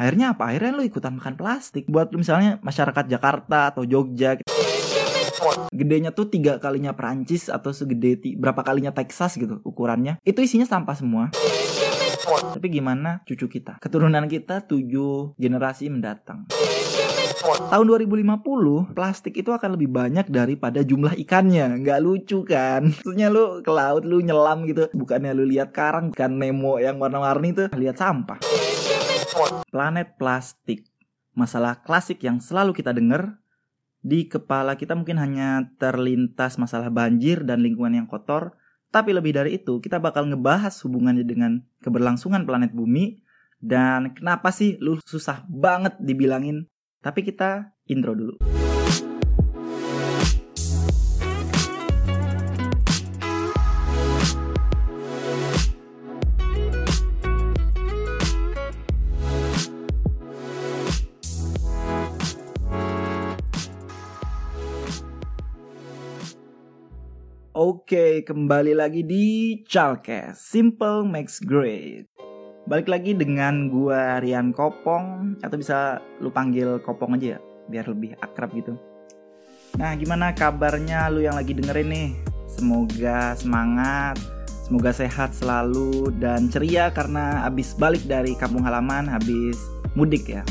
akhirnya apa? Akhirnya lu ikutan makan plastik buat misalnya masyarakat Jakarta atau Jogja gitu. gedenya tuh tiga kalinya Perancis atau segede berapa kalinya Texas gitu ukurannya. Itu isinya sampah semua. Tapi gimana cucu kita? Keturunan kita tujuh generasi mendatang. Tahun 2050 plastik itu akan lebih banyak daripada jumlah ikannya. Nggak lucu kan? Maksudnya lu ke laut lu nyelam gitu. Bukannya lu lihat karang ikan Nemo yang warna-warni tuh. Lihat sampah planet plastik. Masalah klasik yang selalu kita dengar di kepala kita mungkin hanya terlintas masalah banjir dan lingkungan yang kotor. Tapi lebih dari itu kita bakal ngebahas hubungannya dengan keberlangsungan planet bumi dan kenapa sih lu susah banget dibilangin. Tapi kita intro dulu. Oke, kembali lagi di Chalkes Simple Makes Great. Balik lagi dengan gua Rian Kopong atau bisa lu panggil Kopong aja ya, biar lebih akrab gitu. Nah, gimana kabarnya lu yang lagi dengerin nih? Semoga semangat, semoga sehat selalu dan ceria karena habis balik dari kampung halaman, habis mudik ya.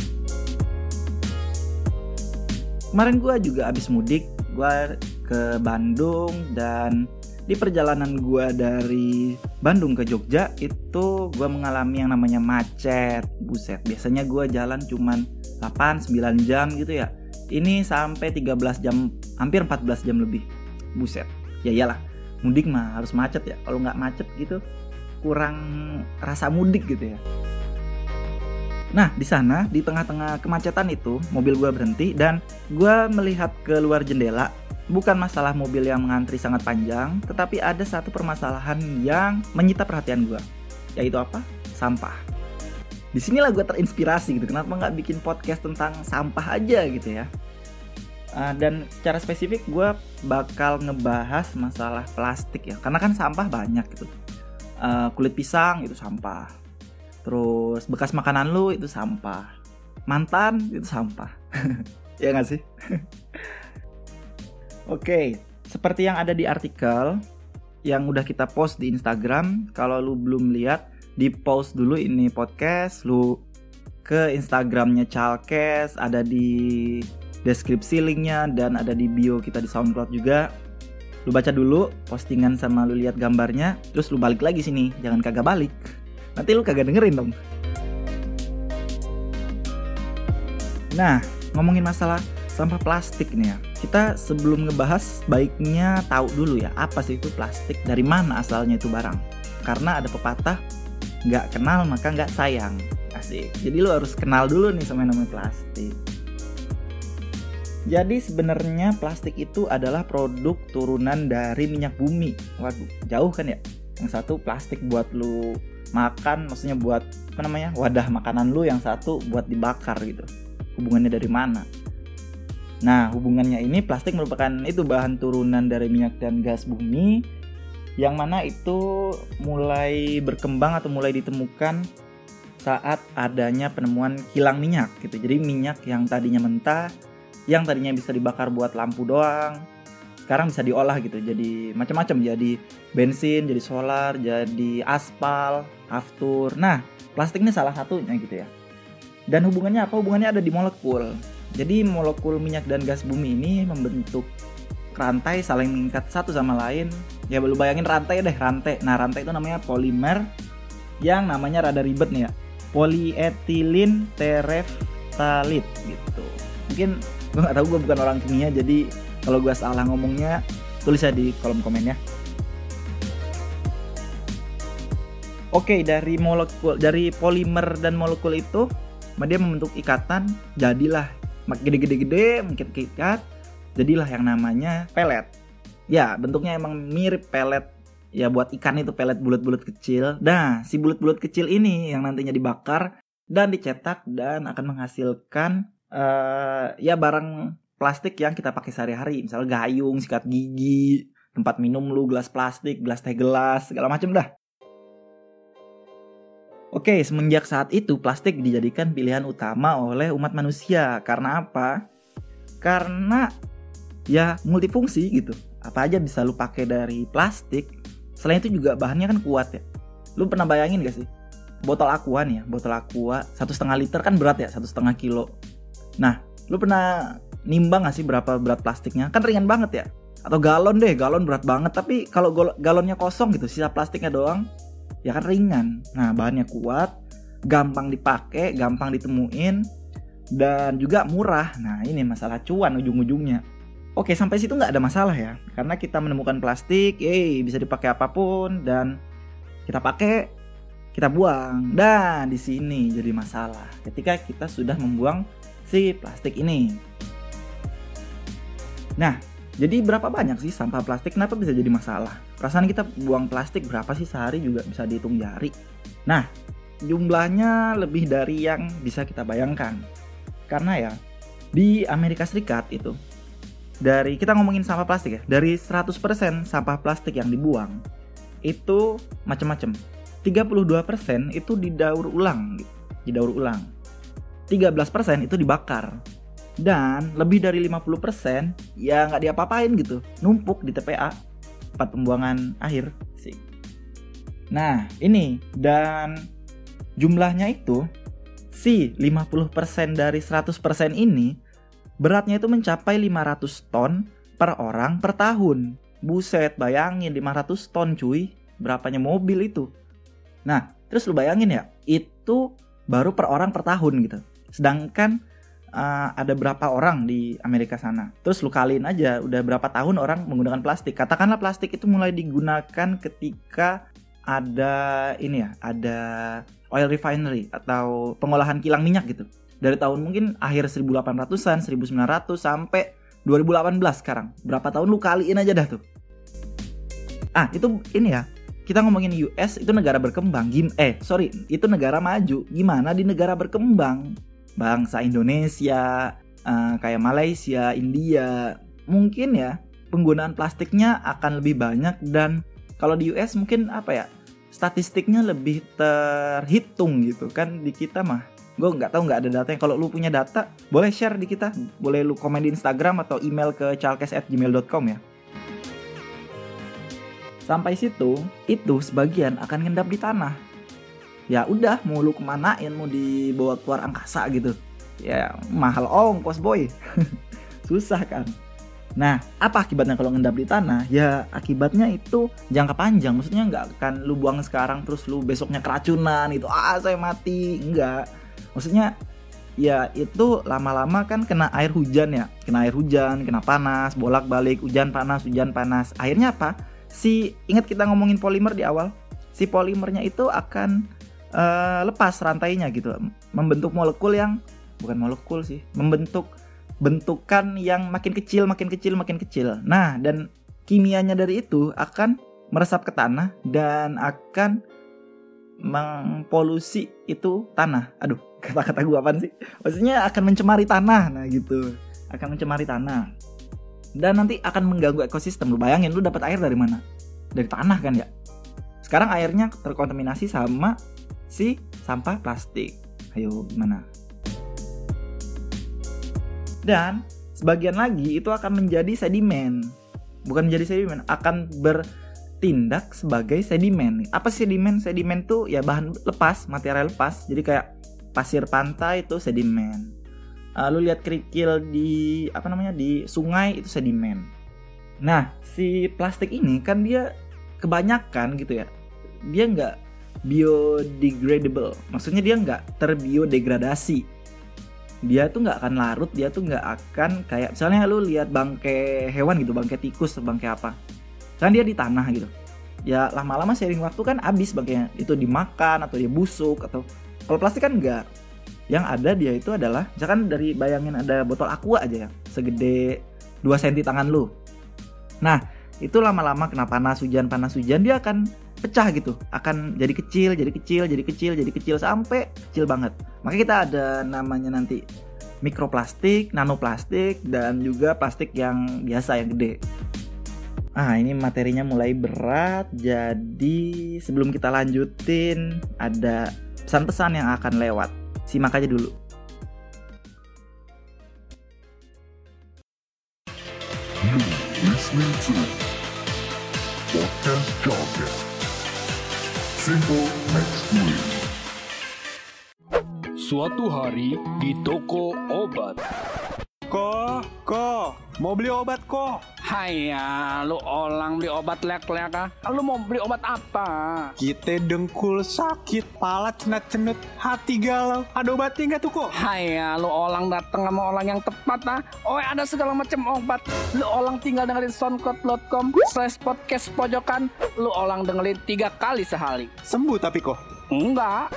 Kemarin gua juga habis mudik, gua ke Bandung dan di perjalanan gua dari Bandung ke Jogja itu gua mengalami yang namanya macet. Buset, biasanya gua jalan cuman 8 9 jam gitu ya. Ini sampai 13 jam, hampir 14 jam lebih. Buset. Ya iyalah, mudik mah harus macet ya. Kalau nggak macet gitu kurang rasa mudik gitu ya. Nah, di sana di tengah-tengah kemacetan itu, mobil gua berhenti dan gua melihat keluar jendela bukan masalah mobil yang mengantri sangat panjang, tetapi ada satu permasalahan yang menyita perhatian gue, yaitu apa? Sampah. Di sinilah gue terinspirasi gitu, kenapa nggak bikin podcast tentang sampah aja gitu ya? Uh, dan secara spesifik gue bakal ngebahas masalah plastik ya, karena kan sampah banyak gitu. Uh, kulit pisang itu sampah, terus bekas makanan lu itu sampah, mantan itu sampah, ya nggak sih? Oke, seperti yang ada di artikel yang udah kita post di Instagram, kalau lu belum lihat, di post dulu ini podcast, lu ke Instagramnya Chalkes, ada di deskripsi linknya dan ada di bio kita di SoundCloud juga. Lu baca dulu postingan sama lu lihat gambarnya, terus lu balik lagi sini, jangan kagak balik. Nanti lu kagak dengerin dong. Nah, ngomongin masalah sampah plastik nih ya. Kita sebelum ngebahas baiknya tahu dulu ya apa sih itu plastik, dari mana asalnya itu barang. Karena ada pepatah nggak kenal maka nggak sayang. Asik. Jadi lu harus kenal dulu nih sama yang namanya plastik. Jadi sebenarnya plastik itu adalah produk turunan dari minyak bumi. Waduh, jauh kan ya? Yang satu plastik buat lu makan, maksudnya buat apa namanya? wadah makanan lu, yang satu buat dibakar gitu. Hubungannya dari mana? Nah, hubungannya ini plastik merupakan itu bahan turunan dari minyak dan gas bumi yang mana itu mulai berkembang atau mulai ditemukan saat adanya penemuan kilang minyak gitu. Jadi minyak yang tadinya mentah, yang tadinya bisa dibakar buat lampu doang, sekarang bisa diolah gitu. Jadi macam-macam jadi bensin, jadi solar, jadi aspal, aftur. Nah, plastik ini salah satunya gitu ya. Dan hubungannya apa? Hubungannya ada di molekul. Jadi molekul minyak dan gas bumi ini membentuk rantai saling mengikat satu sama lain. Ya lu bayangin rantai deh, rantai. Nah, rantai itu namanya polimer yang namanya rada ribet nih ya. Polyethylene terephthalate gitu. Mungkin gue nggak tahu gue bukan orang kimia jadi kalau gue salah ngomongnya tulis aja di kolom komen ya. Oke, dari molekul dari polimer dan molekul itu dia membentuk ikatan, jadilah makin gede-gede-gede, makin keikat, jadilah yang namanya pelet. Ya, bentuknya emang mirip pelet. Ya buat ikan itu pelet bulat-bulat kecil. Nah, si bulat-bulat kecil ini yang nantinya dibakar dan dicetak dan akan menghasilkan uh, ya barang plastik yang kita pakai sehari-hari, misalnya gayung, sikat gigi, tempat minum lu, gelas plastik, gelas teh gelas, segala macam dah. Oke, semenjak saat itu plastik dijadikan pilihan utama oleh umat manusia. Karena apa? Karena ya multifungsi gitu. Apa aja bisa lu pakai dari plastik. Selain itu juga bahannya kan kuat ya. Lu pernah bayangin gak sih? Botol aqua nih ya, botol aqua satu setengah liter kan berat ya, satu setengah kilo. Nah, lu pernah nimbang gak sih berapa berat plastiknya? Kan ringan banget ya. Atau galon deh, galon berat banget. Tapi kalau galonnya kosong gitu, sisa plastiknya doang, ya kan ringan. Nah, bahannya kuat, gampang dipakai, gampang ditemuin, dan juga murah. Nah, ini masalah cuan ujung-ujungnya. Oke, sampai situ nggak ada masalah ya, karena kita menemukan plastik, yeay, bisa dipakai apa pun dan kita pakai, kita buang. Dan di sini jadi masalah ketika kita sudah membuang si plastik ini. Nah, jadi berapa banyak sih sampah plastik? Kenapa bisa jadi masalah? Perasaan kita buang plastik berapa sih sehari juga bisa dihitung jari. Nah, jumlahnya lebih dari yang bisa kita bayangkan. Karena ya, di Amerika Serikat itu dari kita ngomongin sampah plastik ya, dari 100% sampah plastik yang dibuang itu macam-macam. 32% itu didaur ulang gitu, didaur ulang. 13% itu dibakar dan lebih dari 50% ya nggak diapa-apain gitu. Numpuk di TPA tempat pembuangan akhir. Sih nah ini. Dan jumlahnya itu si 50% dari 100% ini beratnya itu mencapai 500 ton per orang per tahun. Buset bayangin 500 ton cuy. Berapanya mobil itu? Nah terus lu bayangin ya itu baru per orang per tahun gitu. Sedangkan uh, ada berapa orang di Amerika sana. Terus lu kaliin aja udah berapa tahun orang menggunakan plastik. Katakanlah plastik itu mulai digunakan ketika ada ini ya, ada oil refinery atau pengolahan kilang minyak gitu. Dari tahun mungkin akhir 1800-an, 1900 sampai 2018 sekarang. Berapa tahun lu kaliin aja dah tuh. Ah, itu ini ya. Kita ngomongin US itu negara berkembang. Gim eh, sorry, itu negara maju. Gimana di negara berkembang? Bangsa Indonesia, uh, kayak Malaysia, India, mungkin ya penggunaan plastiknya akan lebih banyak dan kalau di US mungkin apa ya statistiknya lebih terhitung gitu. Kan di kita mah gue nggak tahu nggak ada datanya. Kalau lu punya data boleh share di kita. Boleh lu komen di Instagram atau email ke chalkes@gmail.com ya. Sampai situ itu sebagian akan ngendap di tanah ya udah mau lu kemanain mau dibawa keluar angkasa gitu ya mahal ongkos boy susah kan Nah, apa akibatnya kalau ngendap di tanah? Ya, akibatnya itu jangka panjang. Maksudnya nggak akan lu buang sekarang terus lu besoknya keracunan itu. Ah, saya mati. Enggak. Maksudnya ya itu lama-lama kan kena air hujan ya. Kena air hujan, kena panas, bolak-balik, hujan panas, hujan panas. Akhirnya apa? Si ingat kita ngomongin polimer di awal. Si polimernya itu akan uh, lepas rantainya gitu. Membentuk molekul yang bukan molekul sih membentuk bentukan yang makin kecil makin kecil makin kecil. Nah dan kimianya dari itu akan meresap ke tanah dan akan mengpolusi itu tanah. Aduh kata-kata gue apa sih? Maksudnya akan mencemari tanah. Nah gitu. Akan mencemari tanah. Dan nanti akan mengganggu ekosistem. Lu bayangin lu dapat air dari mana? Dari tanah kan ya? Sekarang airnya terkontaminasi sama si sampah plastik. Ayo gimana? Dan sebagian lagi itu akan menjadi sedimen. Bukan menjadi sedimen, akan bertindak sebagai sedimen. Apa sedimen? Sedimen tuh ya bahan lepas, material lepas. Jadi kayak pasir pantai itu sedimen. Lalu lihat kerikil di apa namanya di sungai itu sedimen. Nah, si plastik ini kan dia kebanyakan gitu ya. Dia nggak biodegradable. Maksudnya dia nggak terbiodegradasi. Dia tuh nggak akan larut dia tuh nggak akan kayak misalnya lu lihat bangke hewan gitu bangke tikus bangke apa. Kan dia di tanah gitu. Ya lama-lama sering waktu kan habis bangkainya. Itu dimakan atau dia busuk atau kalau plastik kan enggak yang ada dia itu adalah misalkan dari bayangin ada botol aqua aja ya segede 2 cm tangan lu. Nah itu lama-lama kena panas hujan panas hujan dia akan pecah gitu akan jadi kecil jadi kecil jadi kecil jadi kecil sampai kecil banget maka kita ada namanya nanti mikroplastik nanoplastik dan juga plastik yang biasa yang gede ah ini materinya mulai berat jadi sebelum kita lanjutin ada pesan-pesan yang akan lewat. Simak aja dulu. listening to Podcast. Simple. Suatu hari di toko obat. Ko, ko, mau beli obat ko? Haya, lu orang beli obat lek-lek ah. Lu mau beli obat apa? Kita dengkul sakit, pala cenut-cenut, hati galau. Ada obatnya nggak tuh kok? Haya, lu orang datang sama orang yang tepat ah. Oh, ada segala macam obat. Lu orang tinggal dengerin soundcloud.com slash podcast pojokan. Lu orang dengerin tiga kali sehari. Sembuh tapi kok. Enggak.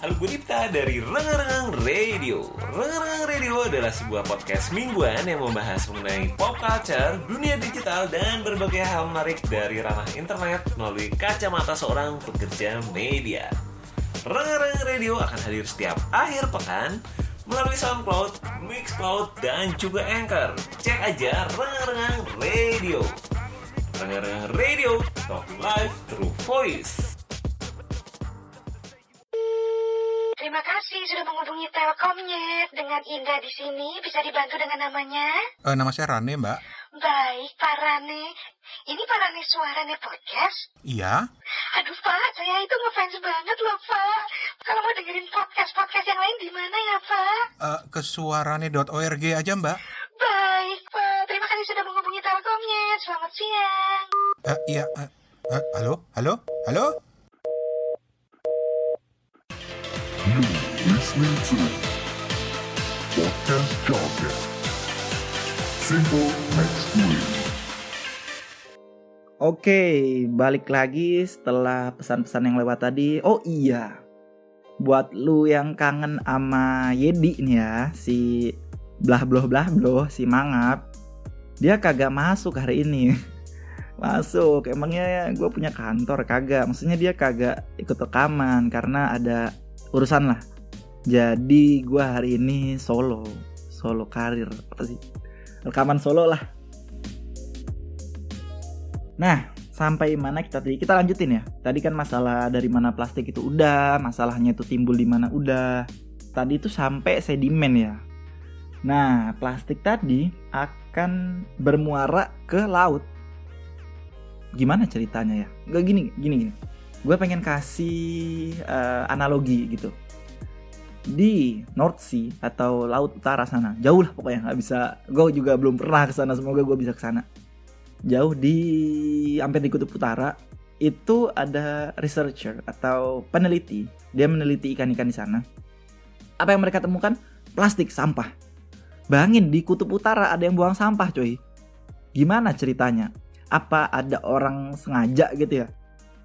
Gue Dipta dari Rengang Radio. Rengang Radio adalah sebuah podcast mingguan yang membahas mengenai pop culture, dunia digital, dan berbagai hal menarik dari ranah internet melalui kacamata seorang pekerja media. Rengang Radio akan hadir setiap akhir pekan melalui SoundCloud, Mixcloud, dan juga Anchor. Cek aja Rengang Radio. Rengang Radio, talk live through voice Terima kasih sudah menghubungi Telkomnet. Dengan Indah di sini bisa dibantu dengan namanya? Eh, nama saya Rane, Mbak. Baik, Pak Rane. Ini Pak Rane Suarane Podcast? Iya. Aduh, Pak, saya itu ngefans banget loh, Pak. Kalau mau dengerin podcast-podcast yang lain di mana ya, Pak? Eh, ke suarane.org aja, Mbak. Baik, Pak. Terima kasih sudah menghubungi Telkomnet. Selamat siang. Eh, iya. eh, eh, halo? Halo? Halo? Oke, balik lagi setelah pesan-pesan yang lewat tadi. Oh iya, buat lu yang kangen sama Yedi nih ya, si blah blah blah blah, si mangap, dia kagak masuk hari ini. Masuk, emangnya gue punya kantor kagak? Maksudnya dia kagak ikut rekaman karena ada urusan lah. Jadi gue hari ini solo, solo karir apa sih? Rekaman solo lah. Nah, sampai mana kita tadi? Kita lanjutin ya. Tadi kan masalah dari mana plastik itu udah, masalahnya itu timbul di mana udah. Tadi itu sampai sedimen ya. Nah, plastik tadi akan bermuara ke laut. Gimana ceritanya ya? Gak gini, gini, gini. Gue pengen kasih eh, analogi gitu. Di North Sea atau Laut Utara sana, jauh lah pokoknya nggak bisa. Gue juga belum pernah ke sana. Semoga gue bisa ke sana jauh di hampir di kutub utara itu ada researcher atau peneliti. Dia meneliti ikan-ikan di sana. Apa yang mereka temukan? Plastik sampah. Bangin di kutub utara ada yang buang sampah coy. Gimana ceritanya? Apa ada orang sengaja gitu ya?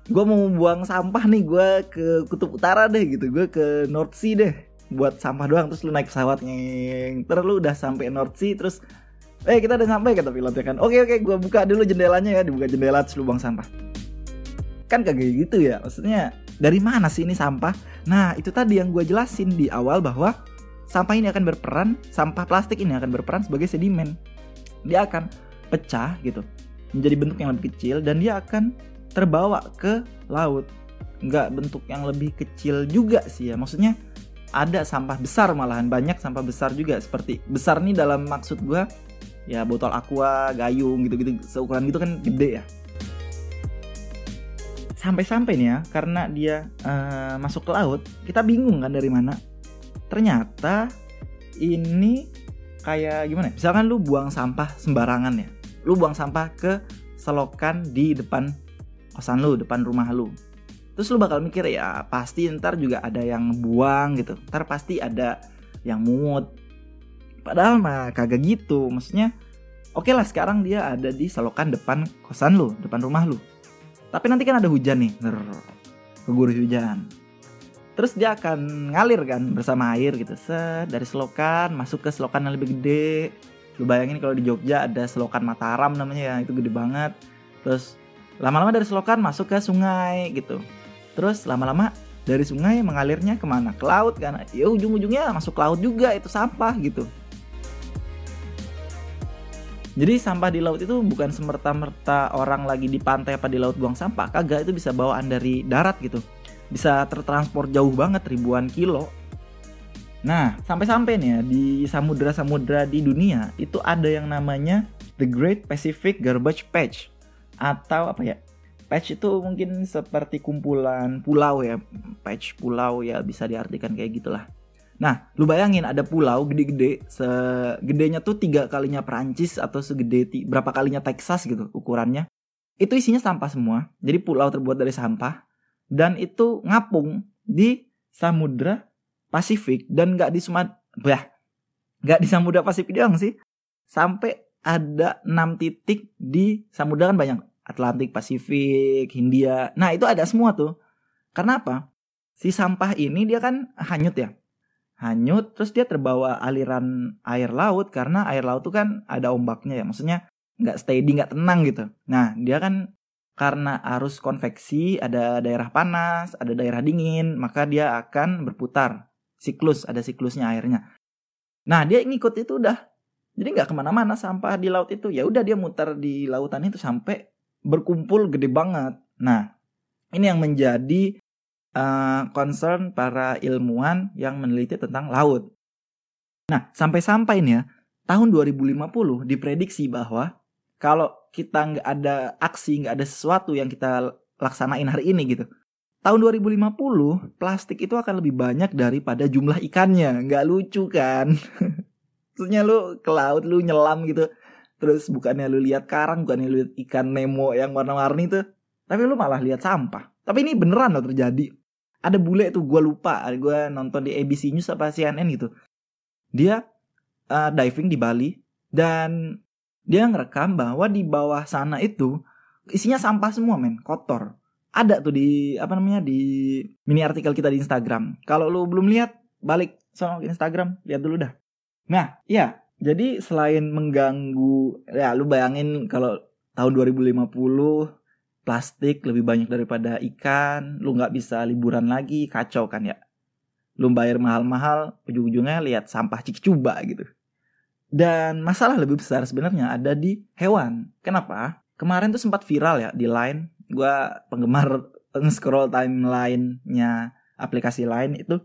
Gue mau buang sampah nih gue ke kutub utara deh gitu. Gue ke North Sea deh buat sampah doang terus lu naik pesawat ngeng terus lu udah sampai North Sea terus eh kita udah sampai kata pilotnya kan? Oke oke gue buka dulu jendelanya ya dibuka jendela terus lu buang sampah. Kan kagak gitu ya maksudnya dari mana sih ini sampah? Nah itu tadi yang gue jelasin di awal bahwa sampah ini akan berperan sampah plastik ini akan berperan sebagai sedimen. Dia akan pecah gitu menjadi bentuk yang lebih kecil dan dia akan terbawa ke laut. Nggak bentuk yang lebih kecil juga sih ya maksudnya ada sampah besar malahan banyak sampah besar juga seperti besar nih dalam maksud gue ya botol aqua gayung gitu-gitu seukuran gitu kan gede ya. Sampai-sampai nih ya karena dia eh, masuk ke laut kita bingung kan dari mana. Ternyata ini kayak gimana ya? misalkan lu buang sampah sembarangan ya lu buang sampah ke selokan di depan kosan lu depan rumah lu. Terus lu bakal mikir ya pasti ntar juga ada yang buang gitu ntar pasti ada yang mungut padahal mah kagak gitu maksudnya oke lah sekarang dia ada di selokan depan kosan lu depan rumah lu. Tapi nanti kan ada hujan nih Ner, kegurus hujan. Terus dia akan ngalir kan bersama air gitu set dari selokan masuk ke selokan yang lebih gede. Lu bayangin kalau di Jogja ada selokan Mataram namanya ya itu gede banget. Terus lama-lama dari selokan masuk ke sungai gitu. Terus lama-lama dari sungai mengalirnya ke mana? Ke laut kan ya ujung-ujungnya masuk laut juga itu sampah gitu Jadi sampah di laut itu bukan semerta-merta orang lagi di pantai apa di laut buang sampah, kagak itu bisa bawaan dari darat gitu. Bisa tertransport jauh banget ribuan kilo. Nah, sampai-sampai nih ya di samudra-samudra di dunia itu ada yang namanya The Great Pacific Garbage Patch atau apa ya? Patch itu mungkin seperti kumpulan pulau ya. Patch pulau ya bisa diartikan kayak gitulah. Nah, lu bayangin ada pulau gede-gede, segedenya tuh tiga kalinya Perancis atau segede berapa kalinya Texas gitu ukurannya. Itu isinya sampah semua. Jadi pulau terbuat dari sampah dan itu ngapung di samudra Pasifik dan nggak di Sumatera, nggak di samudra Pasifik doang sih. Sampai ada 6 titik di samudra kan banyak Atlantik, Pasifik, Hindia. Nah, itu ada semua tuh. Karena apa? Si sampah ini dia kan hanyut ya hanyut terus dia terbawa aliran air laut karena air laut tuh kan ada ombaknya ya maksudnya nggak steady nggak tenang gitu. Nah dia kan karena arus konveksi ada daerah panas ada daerah dingin maka dia akan berputar siklus ada siklusnya airnya. Nah dia ngikut itu udah. Jadi nggak ke mana-mana sampah di laut itu. Ya udah dia muter di lautan itu sampai berkumpul gede banget. Nah ini yang menjadi uh, concern para ilmuwan yang meneliti tentang laut. Nah, sampai-sampai nih ya, tahun 2050 diprediksi bahwa kalau kita nggak ada aksi, nggak ada sesuatu yang kita laksanain hari ini gitu. Tahun 2050, plastik itu akan lebih banyak daripada jumlah ikannya. Nggak lucu kan? Maksudnya lu ke laut, lu nyelam gitu. Terus bukannya lu lihat karang, bukannya lu lihat ikan Nemo yang warna-warni tuh. Tapi lu malah lihat sampah. Tapi ini beneran loh terjadi ada bule tuh gue lupa. Gue nonton di ABC News apa CNN gitu. Dia uh, diving di Bali dan dia ngerekam bahwa di bawah sana itu isinya sampah semua men. Kotor. Ada tuh di apa namanya di mini artikel kita di Instagram. Kalau lu belum lihat balik sama Instagram. Lihat dulu dah. Nah ya jadi selain mengganggu ya lu bayangin kalau tahun 2050 plastik lebih banyak daripada ikan, lu nggak bisa liburan lagi, kacau kan ya. Lu bayar mahal-mahal, ujung-ujungnya lihat sampah cicuba gitu. Dan masalah lebih besar sebenarnya ada di hewan. Kenapa? Kemarin tuh sempat viral ya di Line. Gua penggemar scroll timeline-nya aplikasi Line itu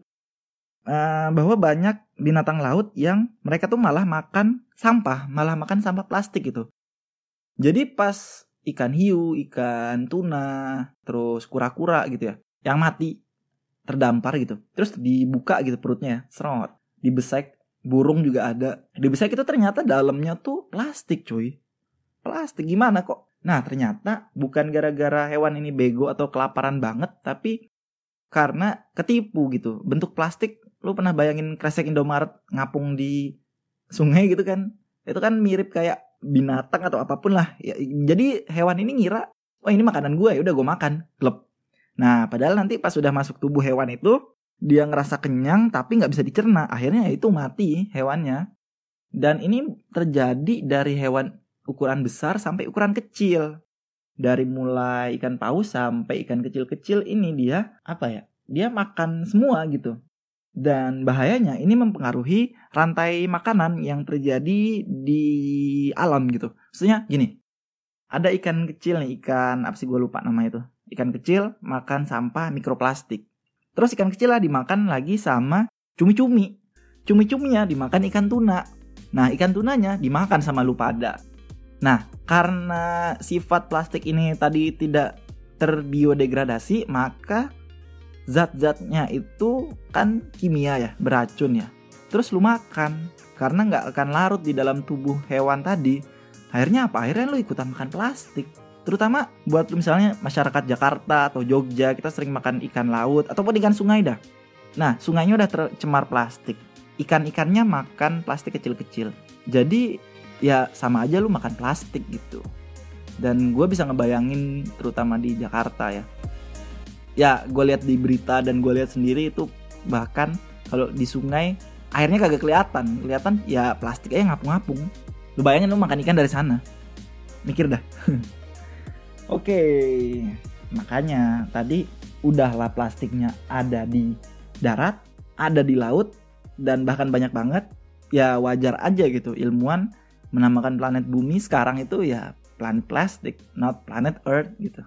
uh, bahwa banyak binatang laut yang mereka tuh malah makan sampah, malah makan sampah plastik gitu. Jadi pas ikan hiu, ikan tuna, terus kura-kura gitu ya, yang mati terdampar gitu. Terus dibuka gitu perutnya, serot, dibesek, burung juga ada. Dibesek itu ternyata dalamnya tuh plastik, cuy. Plastik gimana kok? Nah, ternyata bukan gara-gara hewan ini bego atau kelaparan banget, tapi karena ketipu gitu. Bentuk plastik, lu pernah bayangin kresek Indomaret ngapung di sungai gitu kan? Itu kan mirip kayak binatang atau apa pun lah. Ya, jadi hewan ini ngira, oh ini makanan gue ya udah gue makan, klep. Nah padahal nanti pas sudah masuk tubuh hewan itu dia ngerasa kenyang tapi nggak bisa dicerna, akhirnya ya itu mati hewannya. Dan ini terjadi dari hewan ukuran besar sampai ukuran kecil. Dari mulai ikan paus sampai ikan kecil-kecil ini dia apa ya? Dia makan semua gitu. Dan bahayanya ini mempengaruhi rantai makanan yang terjadi di alam gitu. Maksudnya gini, ada ikan kecil nih, ikan apa sih gue lupa nama itu. Ikan kecil makan sampah mikroplastik. Terus ikan kecil lah dimakan lagi sama cumi-cumi. Cumi-cuminya dimakan ikan tuna. Nah ikan tunanya dimakan sama lu pada. Nah karena sifat plastik ini tadi tidak terbiodegradasi maka zat-zatnya itu kan kimia ya, beracun ya. Terus lu makan, karena nggak akan larut di dalam tubuh hewan tadi. Akhirnya apa? Akhirnya lu ikutan makan plastik. Terutama buat lu misalnya masyarakat Jakarta atau Jogja, kita sering makan ikan laut ataupun ikan sungai dah. Nah, sungainya udah tercemar plastik. Ikan-ikannya makan plastik kecil-kecil. Jadi ya sama aja lu makan plastik gitu. Dan gue bisa ngebayangin terutama di Jakarta ya ya gue lihat di berita dan gue lihat sendiri itu bahkan kalau di sungai airnya kagak kelihatan. Kelihatan ya plastik aja ngapung-ngapung. Lu bayangin lu makan ikan dari sana. Mikir dah. Oke makanya tadi udahlah plastiknya ada di darat ada di laut dan bahkan banyak banget. Ya wajar aja gitu ilmuwan menamakan planet bumi sekarang itu ya planet plastik, not planet Earth gitu.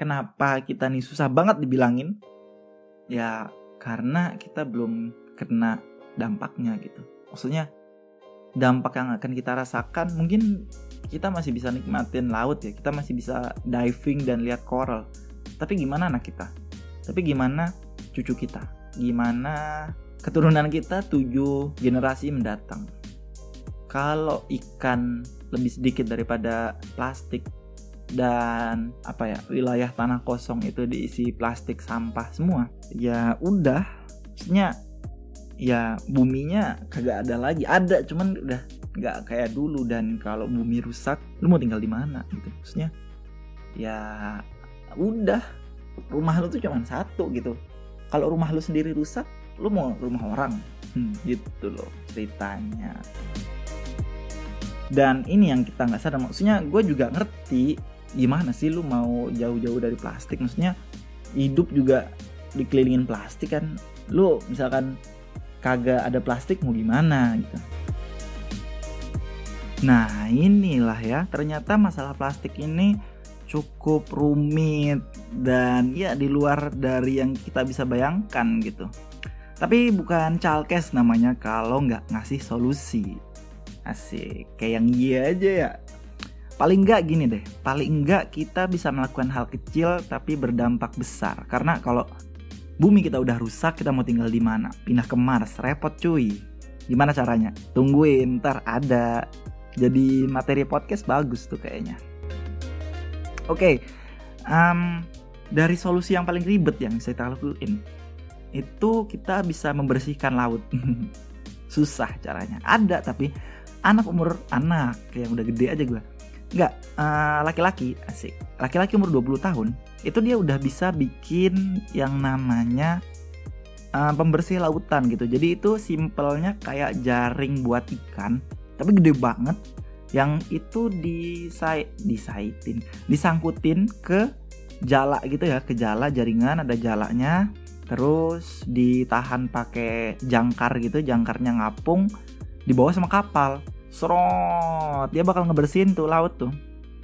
Kenapa kita nih susah banget dibilangin? Ya karena kita belum kena dampaknya gitu. Maksudnya dampak yang akan kita rasakan mungkin kita masih bisa nikmatin laut ya, kita masih bisa diving dan lihat coral. Tapi gimana anak kita? Tapi gimana cucu kita? Gimana keturunan kita tujuh generasi mendatang? Kalau ikan lebih sedikit daripada plastik dan apa ya wilayah tanah kosong itu diisi plastik sampah semua ya udah maksudnya ya buminya kagak ada lagi. Ada cuman udah nggak kayak dulu dan kalau bumi rusak lu mau tinggal di mana gitu? Maksudnya ya udah rumah lu tuh cuman satu gitu. Kalau rumah lu sendiri rusak lu mau rumah orang. Hmm, gitu loh ceritanya. Dan ini yang kita nggak sadar maksudnya gue juga ngerti gimana sih lu mau jauh-jauh dari plastik. Maksudnya hidup juga dikelilingin plastik kan. Lu misalkan kagak ada plastik mau gimana gitu. Nah inilah ya ternyata masalah plastik ini cukup rumit dan ya di luar dari yang kita bisa bayangkan gitu tapi bukan calkes namanya kalau nggak ngasih solusi. Asik. Kayak yang iya aja ya. Paling enggak gini deh. Paling enggak kita bisa melakukan hal kecil tapi berdampak besar. Karena kalau bumi kita udah rusak kita mau tinggal di mana? Pindah ke Mars. Repot cuy. Gimana caranya? Tungguin ntar ada. Jadi materi podcast bagus tuh kayaknya. Oke um, dari solusi yang paling ribet yang saya lakuin itu kita bisa membersihkan laut. Susah caranya. Ada tapi anak umur anak yang udah gede aja gue nggak uh, laki-laki asik. Laki-laki umur 20 tahun itu dia udah bisa bikin yang namanya uh, pembersih lautan gitu. Jadi itu simpelnya kayak jaring buat ikan tapi gede banget yang itu disai disaitin disangkutin ke jala gitu ya ke jala jaringan ada jalanya terus ditahan pakai jangkar gitu jangkarnya ngapung dibawa sama kapal. Serot dia bakal ngebersihin tuh laut tuh.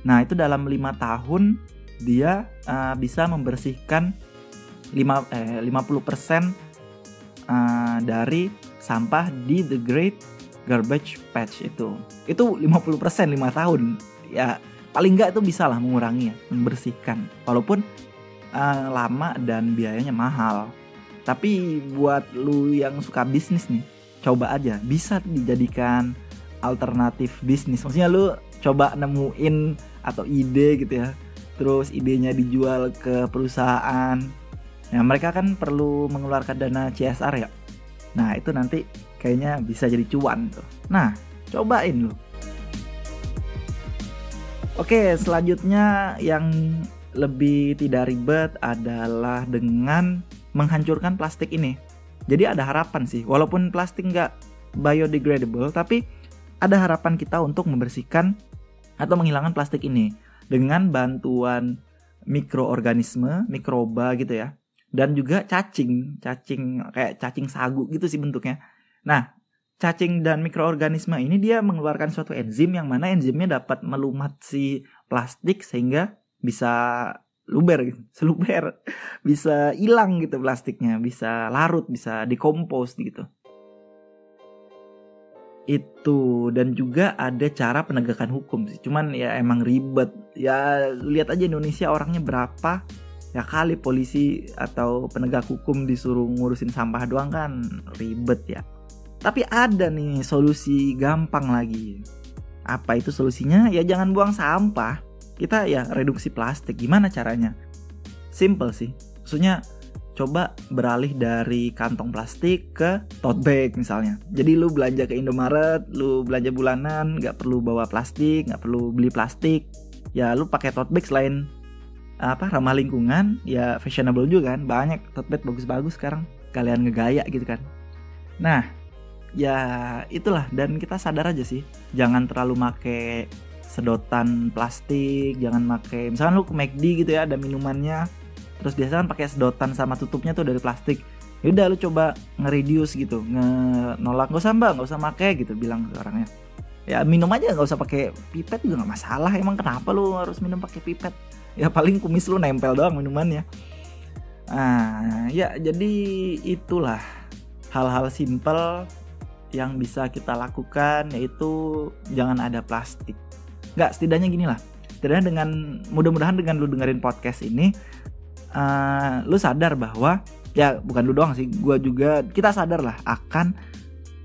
Nah itu dalam lima tahun dia uh, bisa membersihkan 5 eh 50% uh, dari sampah di the Great Garbage Patch itu. Itu 50% 5 tahun. Ya paling nggak itu bisa lah mengurangi ya membersihkan. Walaupun uh, lama dan biayanya mahal. Tapi buat lu yang suka bisnis nih coba aja. Bisa dijadikan alternatif bisnis. Maksudnya lu coba nemuin atau ide gitu ya. Terus idenya dijual ke perusahaan. Nah mereka kan perlu mengeluarkan dana CSR ya. Nah itu nanti kayaknya bisa jadi cuan tuh. Nah cobain lu. Oke, selanjutnya yang lebih tidak ribet adalah dengan menghancurkan plastik ini. Jadi ada harapan sih, walaupun plastik nggak biodegradable, tapi ada harapan kita untuk membersihkan atau menghilangkan plastik ini dengan bantuan mikroorganisme, mikroba gitu ya. Dan juga cacing, cacing kayak cacing sagu gitu sih bentuknya. Nah, cacing dan mikroorganisme ini dia mengeluarkan suatu enzim yang mana enzimnya dapat melumat si plastik sehingga bisa luber gitu, seluber, bisa hilang gitu plastiknya, bisa larut, bisa dikompos gitu. Itu dan juga ada cara penegakan hukum sih cuman ya emang ribet. Ya lihat aja Indonesia orangnya berapa ya kali polisi atau penegak hukum disuruh ngurusin sampah doang kan ribet ya. Tapi ada nih solusi gampang lagi. Apa itu solusinya? Ya jangan buang sampah kita ya reduksi plastik gimana caranya simple sih maksudnya coba beralih dari kantong plastik ke tote bag misalnya. Jadi lu belanja ke Indomaret, lu belanja bulanan, nggak perlu bawa plastik, nggak perlu beli plastik. Ya lu pakai tote bag selain apa ramah lingkungan, ya fashionable juga kan. Banyak tote bag bagus-bagus sekarang. Kalian ngegaya gitu kan. Nah, ya itulah dan kita sadar aja sih, jangan terlalu make sedotan plastik jangan pakai misalkan lu ke McD gitu ya ada minumannya terus biasa kan pakai sedotan sama tutupnya tuh dari plastik. Yaudah lu coba nge-reduce gitu nge nolak nggak usah mbak nggak usah pakai gitu bilang ke orangnya. Ya minum aja nggak usah pakai pipet juga nggak masalah emang kenapa lu harus minum pakai pipet? Ya paling kumis lu nempel doang minumannya. Ah ya jadi itulah hal-hal simple yang bisa kita lakukan yaitu jangan ada plastik nggak setidaknya gini lah. Setidaknya dengan mudah-mudahan dengan lu dengerin podcast ini uh, lu sadar bahwa ya bukan lu doang sih gue juga kita sadar lah akan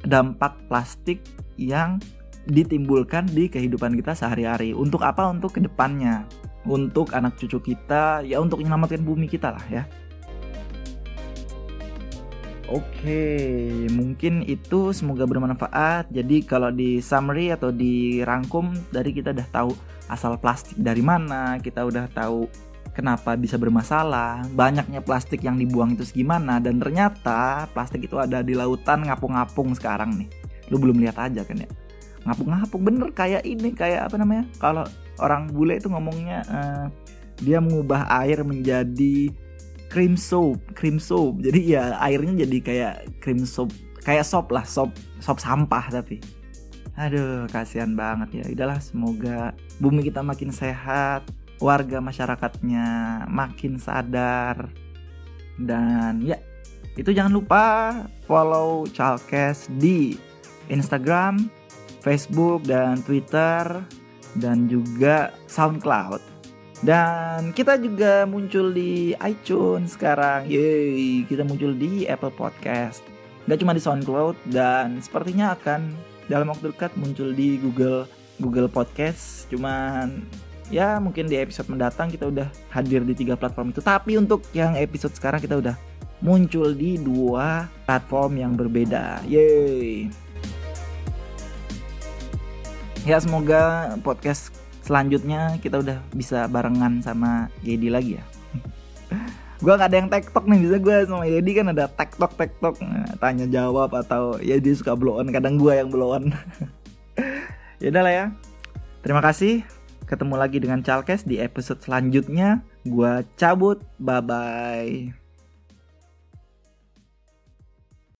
dampak plastik yang ditimbulkan di kehidupan kita sehari-hari. Untuk apa? Untuk ke depannya. Untuk anak cucu kita ya untuk menyelamatkan bumi kita lah ya Oke, mungkin itu semoga bermanfaat. Jadi kalau di summary atau dirangkum dari kita udah tahu asal plastik dari mana, kita udah tahu kenapa bisa bermasalah, banyaknya plastik yang dibuang itu gimana dan ternyata plastik itu ada di lautan ngapung-ngapung sekarang nih. Lu belum lihat aja kan ya. Ngapung-ngapung bener kayak ini, kayak apa namanya? Kalau orang bule itu ngomongnya uh, dia mengubah air menjadi cream soup, cream soup. Jadi ya airnya jadi kayak cream soup, kayak sop lah, sop sop sampah tapi. Aduh, kasihan banget ya. Udahlah, semoga bumi kita makin sehat, warga masyarakatnya makin sadar. Dan ya, itu jangan lupa follow Chalkes di Instagram, Facebook dan Twitter dan juga SoundCloud. Dan kita juga muncul di iTunes sekarang. Yeay, kita muncul di Apple Podcast. Gak cuma di SoundCloud dan sepertinya akan dalam waktu dekat muncul di Google Google Podcast. Cuman ya mungkin di episode mendatang kita udah hadir di tiga platform itu. Tapi untuk yang episode sekarang kita udah muncul di dua platform yang berbeda. Yeay. Ya semoga podcast selanjutnya kita udah bisa barengan sama Yedi lagi ya. Gue gak ada yang tektok nih bisa gue sama Yedi kan ada tektok tektok. Nah, tanya jawab atau ya dia suka blow on kadang gue yang blow on. Ya lah ya. Terima kasih. Ketemu lagi dengan Chalkes di episode selanjutnya. Gue cabut. Bye bye